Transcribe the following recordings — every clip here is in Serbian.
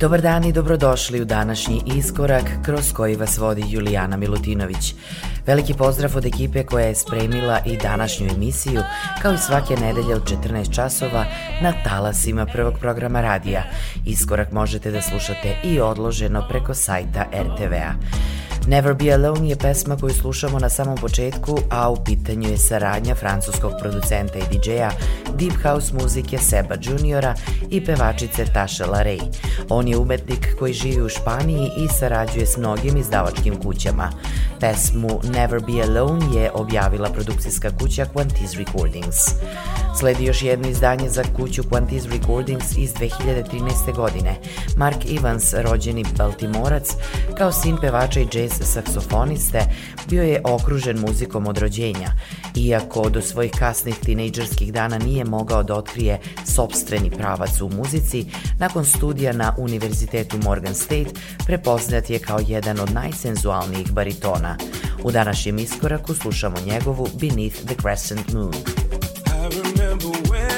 Dobar dan i dobrodošli u današnji iskorak kroz koji vas vodi Julijana Milutinović. Veliki pozdrav od ekipe koja je spremila i današnju emisiju, kao i svake nedelje od 14 časova na talasima prvog programa radija. Iskorak možete da slušate i odloženo preko sajta RTV-a. Never Be Alone je pesma koju slušamo na samom početku, a u pitanju je saradnja francuskog producenta i DJ-a Deep House muzike Seba Juniora i pevačice Tasha Larey. On je umetnik koji živi u Španiji i sarađuje s mnogim izdavačkim kućama. Pesmu Never Be Alone je objavila produkcijska kuća Quantiz Recordings. Sledi još jedno izdanje za kuću Quantiz Recordings iz 2013. godine. Mark Evans, rođeni Baltimorac, kao sin pevača i jazz saksofoniste, bio je okružen muzikom od rođenja. Iako do svojih kasnih tinejdžerskih dana nije mogao da otkrije sobstveni pravac u muzici, nakon studija na Univerzitetu Morgan State prepoznat je kao jedan od najsenzualnijih baritona. U današnjem iskoraku slušamo njegovu Beneath the Crescent Moon. was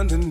London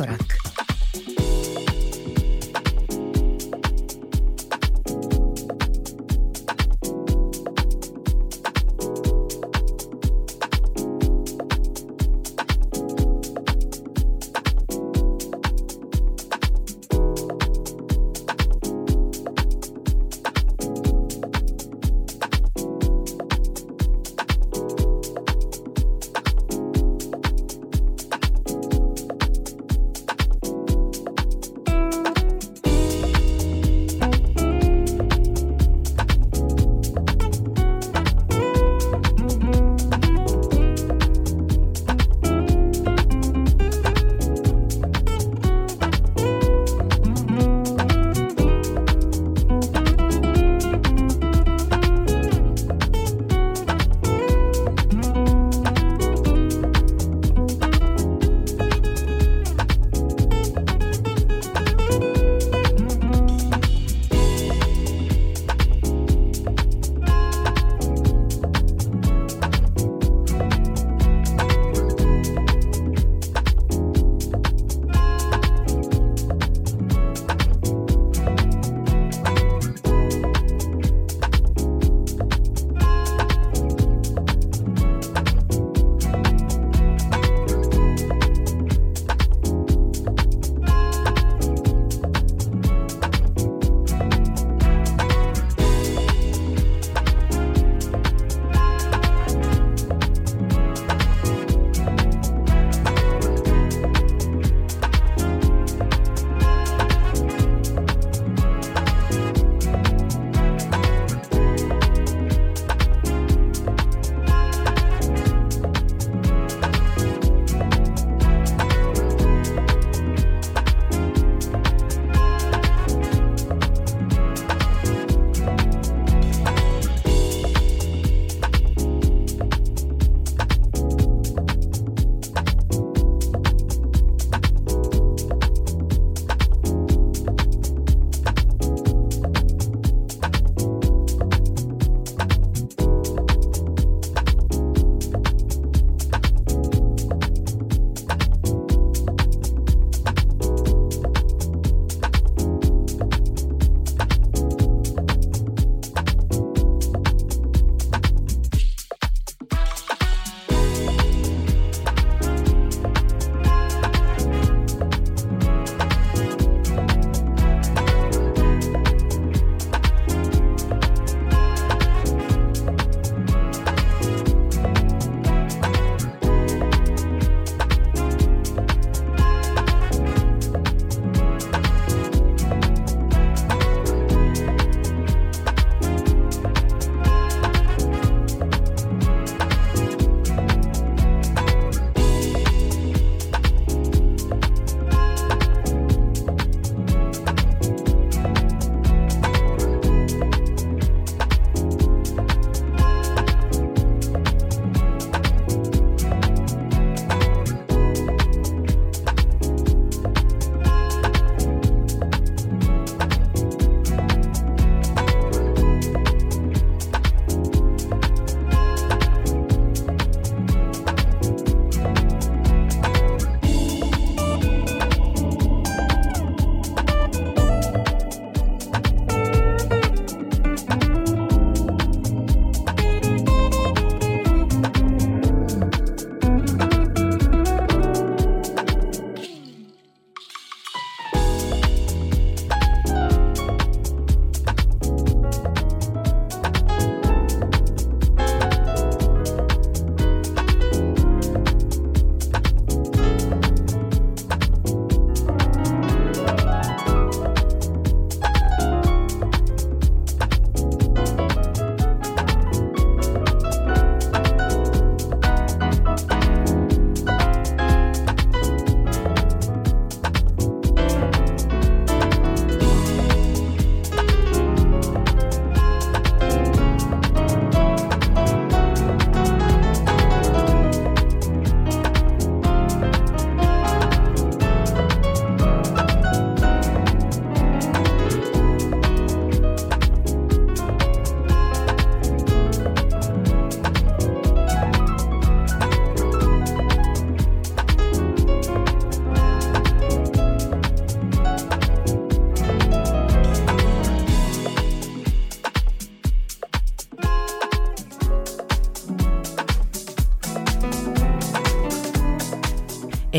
Muzički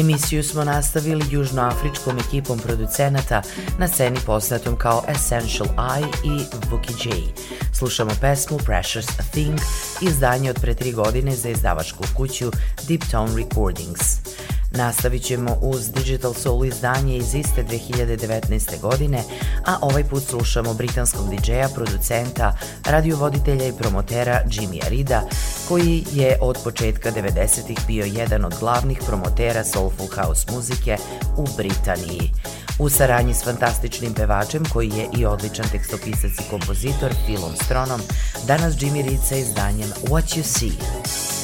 Emisiju smo nastavili južnoafričkom ekipom producenata na sceni poznatom kao Essential Eye i Vuki J. Slušamo pesmu Precious Thing, izdanje od pre tri godine za izdavačku kuću Deep Tone Recordings. Nastavit ćemo uz Digital Soul izdanje iz iste 2019. godine, a ovaj put slušamo britanskog DJ-a, producenta, radiovoditelja i promotera Jimmy Arida, koji je od početka 90-ih bio jedan od glavnih promotera soulful house muzike u Britaniji. U saradnji s fantastičnim pevačem koji je i odličan tekstopisac i kompozitor Philom Stronom, danas Jimmy Reed sa izdanjem What You See.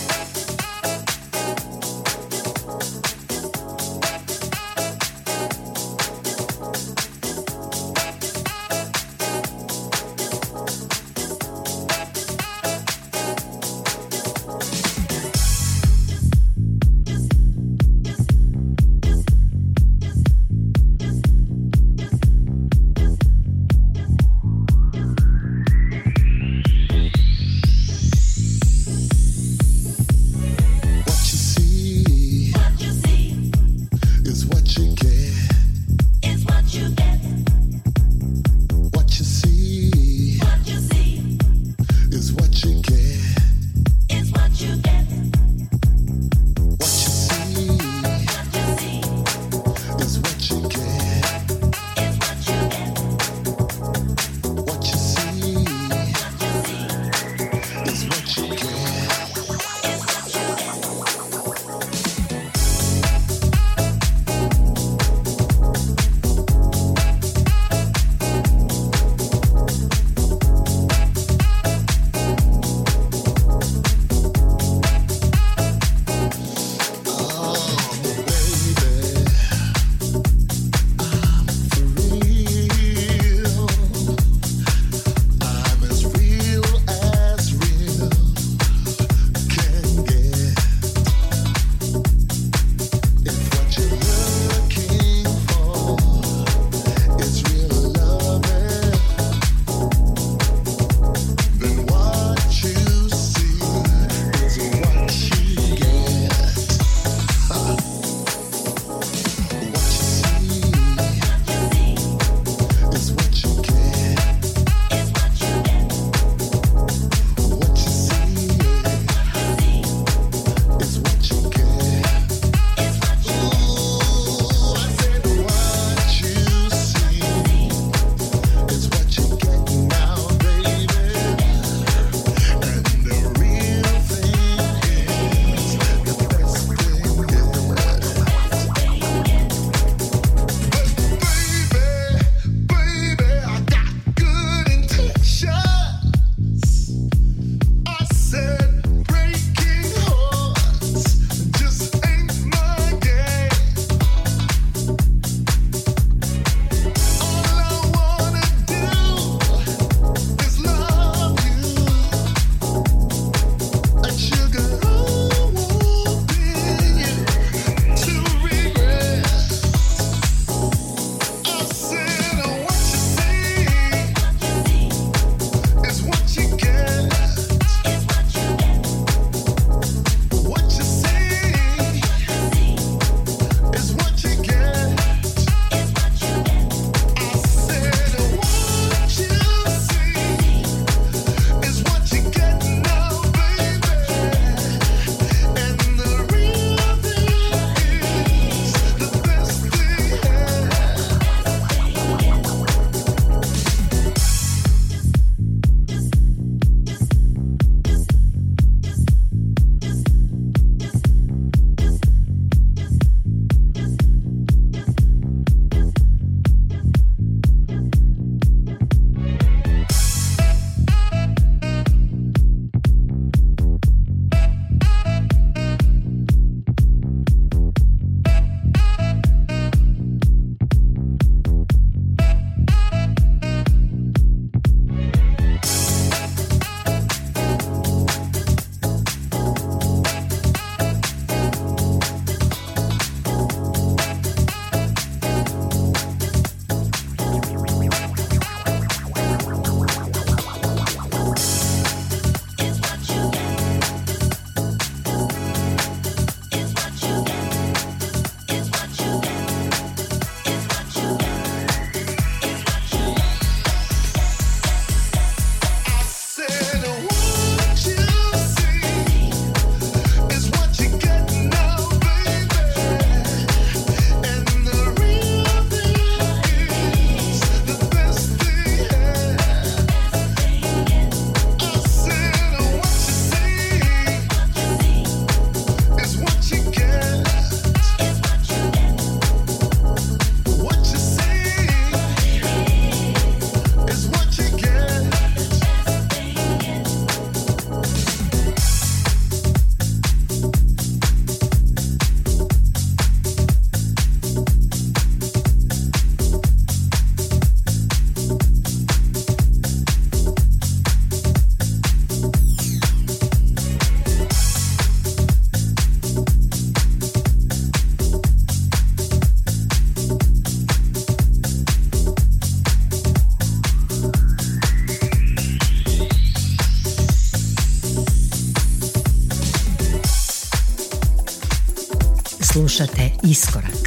Slušate Iskorak. Shine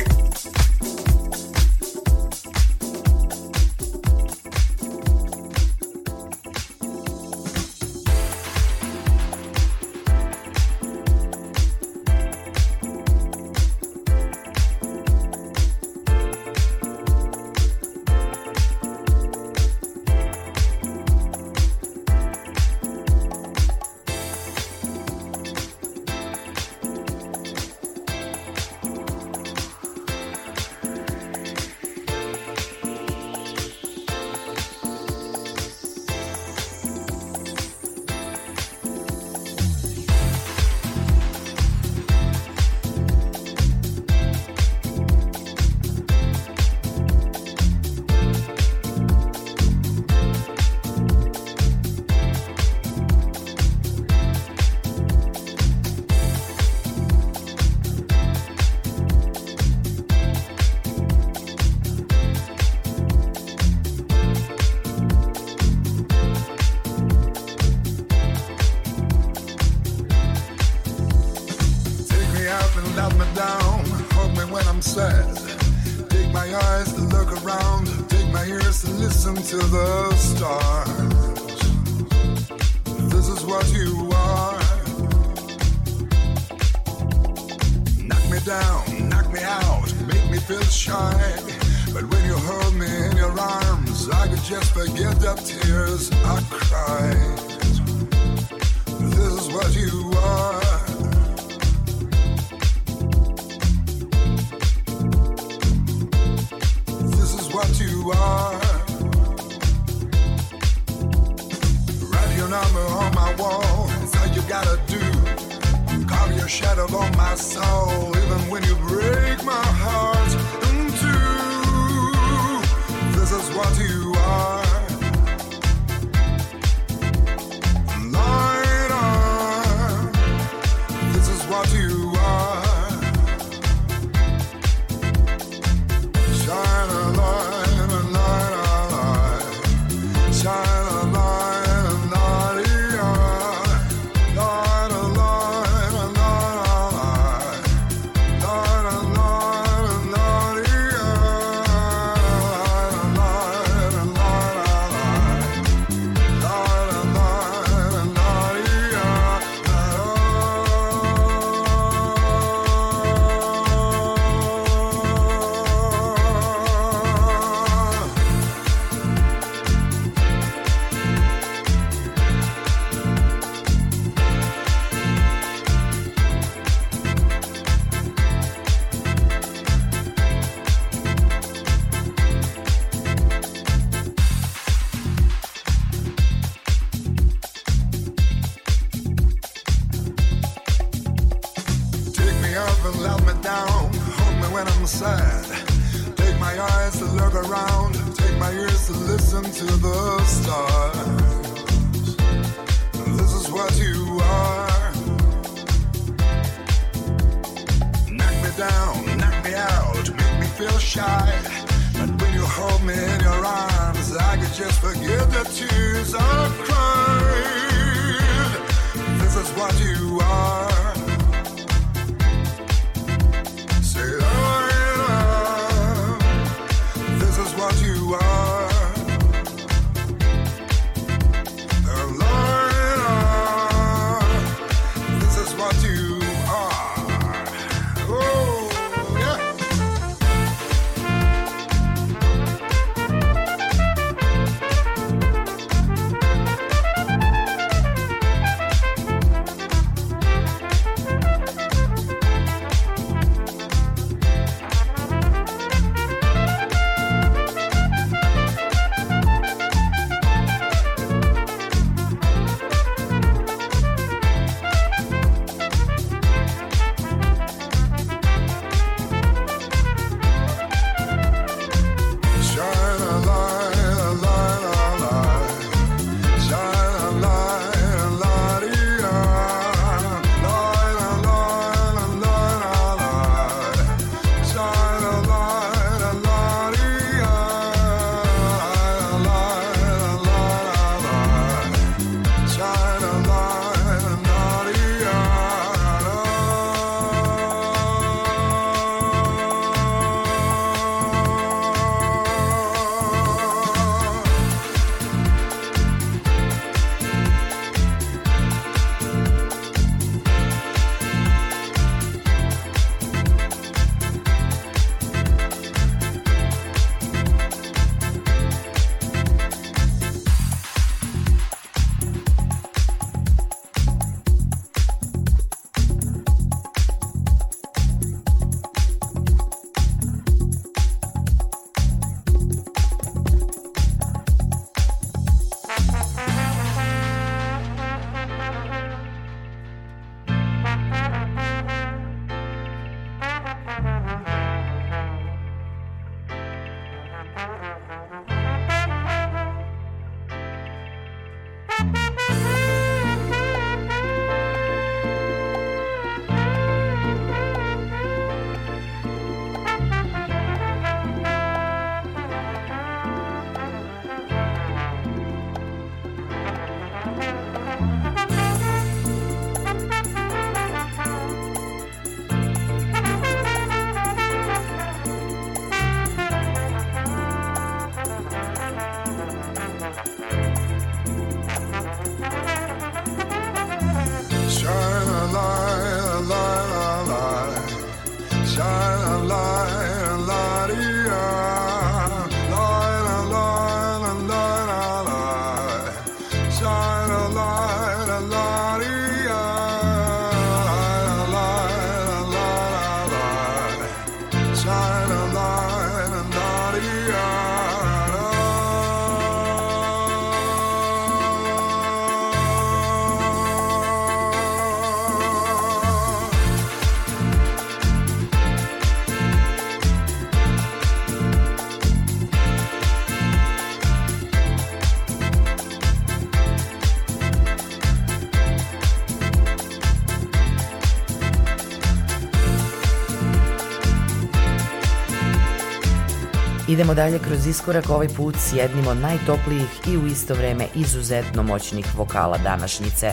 Idemo dalje kroz iskorak ovaj put s jednim od najtoplijih i u isto vreme izuzetno moćnih vokala današnjice.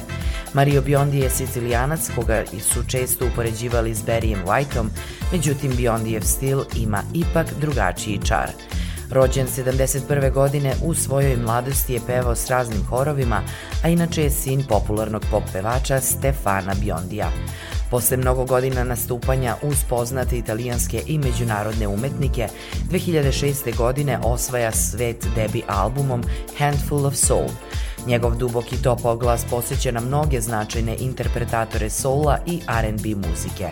Mario Biondi je sicilijanac koga su često upoređivali s Barryem Whiteom, međutim Biondijev stil ima ipak drugačiji čar. Rođen 71. godine, u svojoj mladosti je pevao s raznim horovima, a inače je sin popularnog pop pevača Stefana Biondija. Posle mnogo godina nastupanja uz poznate italijanske i međunarodne umetnike, 2006. godine osvaja svet debi albumom Handful of Soul. Njegov duboki topao glas posjeća na mnoge značajne interpretatore soula i R&B muzike.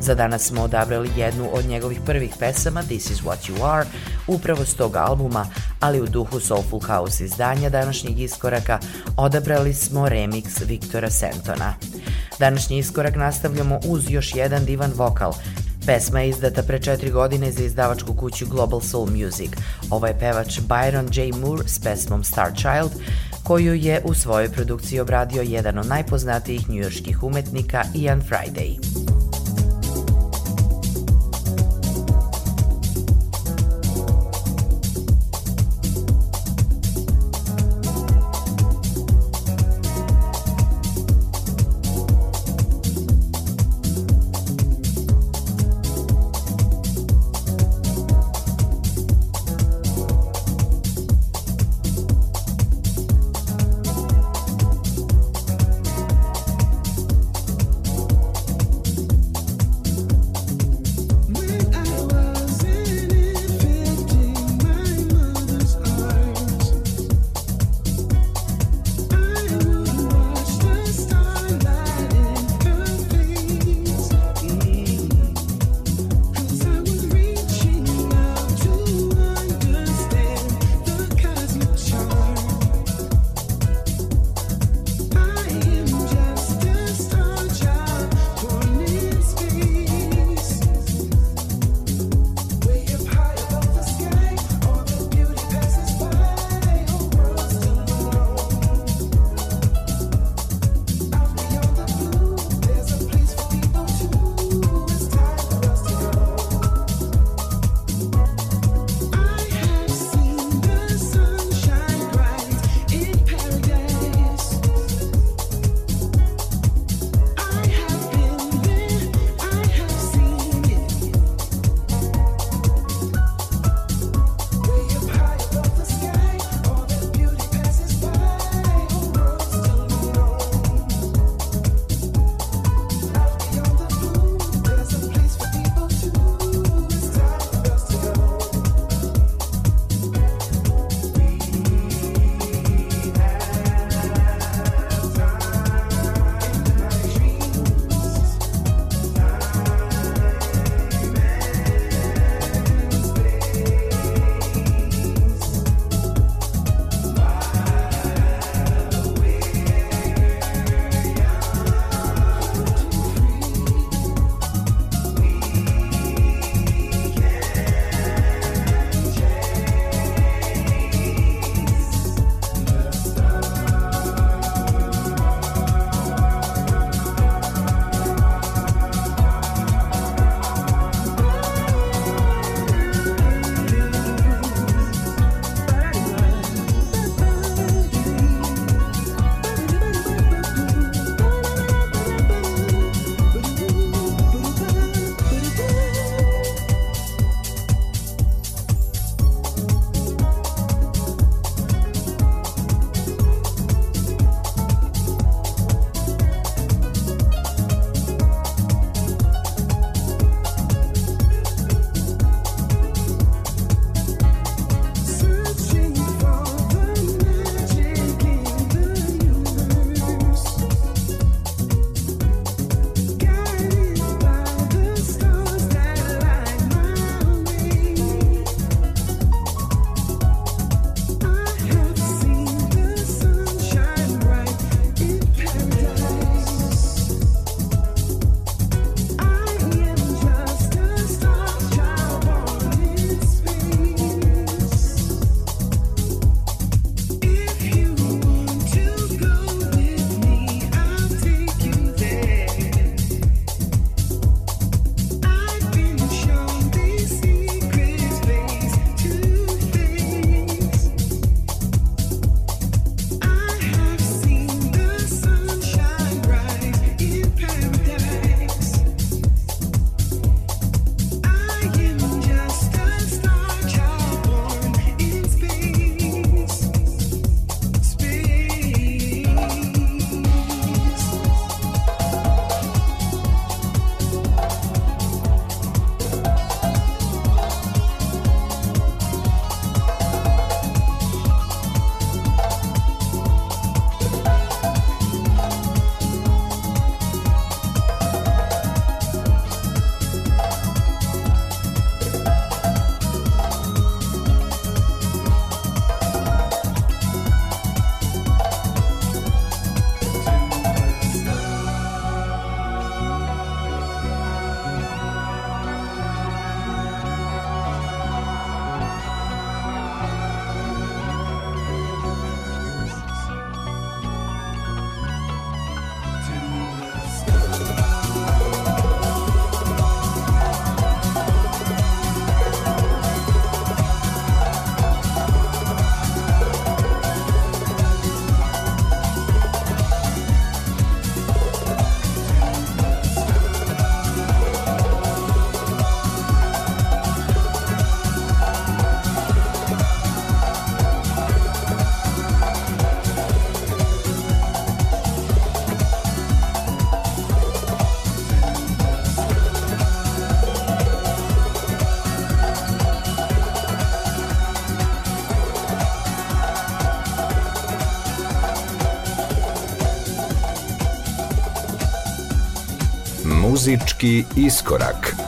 Za danas smo odabrali jednu od njegovih prvih pesama This is what you are, upravo s tog albuma, ali u duhu Soulful House izdanja današnjeg iskoraka odabrali smo remix Viktora Sentona. Današnji iskorak nastavljamo uz još jedan divan vokal. Pesma je izdata pre četiri godine za izdavačku kuću Global Soul Music. Ovo je pevač Byron J. Moore s pesmom Star Child, koju je u svojoj produkciji obradio jedan od najpoznatijih njujorških umetnika Ian Friday. Muzički iskorak.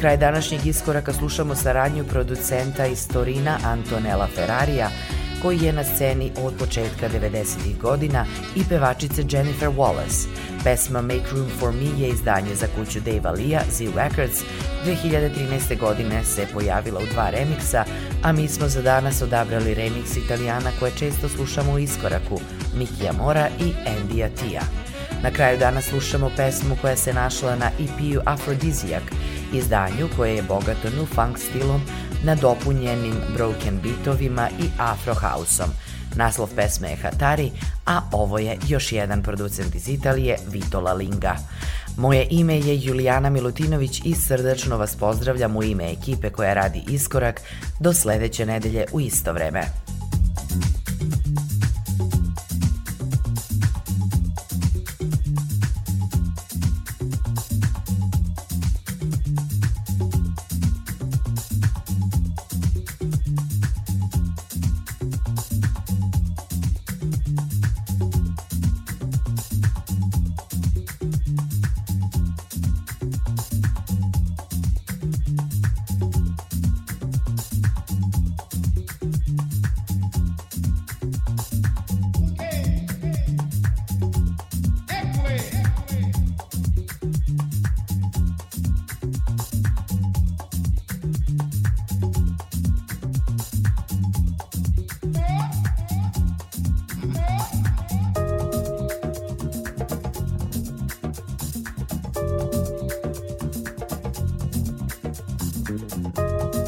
Kraj današnjeg iskoraka slušamo saradnju producenta iz Torina Antonella Ferrarija, koji je na sceni od početka 90. godina i pevačice Jennifer Wallace. Pesma Make Room for Me je izdanje za kuću Dave Lia, Z Records. 2013. godine se pojavila u dva remiksa, a mi smo za danas odabrali remiks italijana koje često slušamo u iskoraku, Mikija Mora i Andija Tia. Na kraju dana slušamo pesmu koja se našla na EP-u Aphrodisiac, izdanju koje je bogato new funk stilom nadopunjenim broken beatovima i afro houseom. Naslov pesme je Hatari, a ovo je još jedan producent iz Italije, Vito Lalinga. Moje ime je Julijana Milutinović i srdačno vas pozdravljam u ime ekipe koja radi Iskorak do sledeće nedelje u isto vreme. you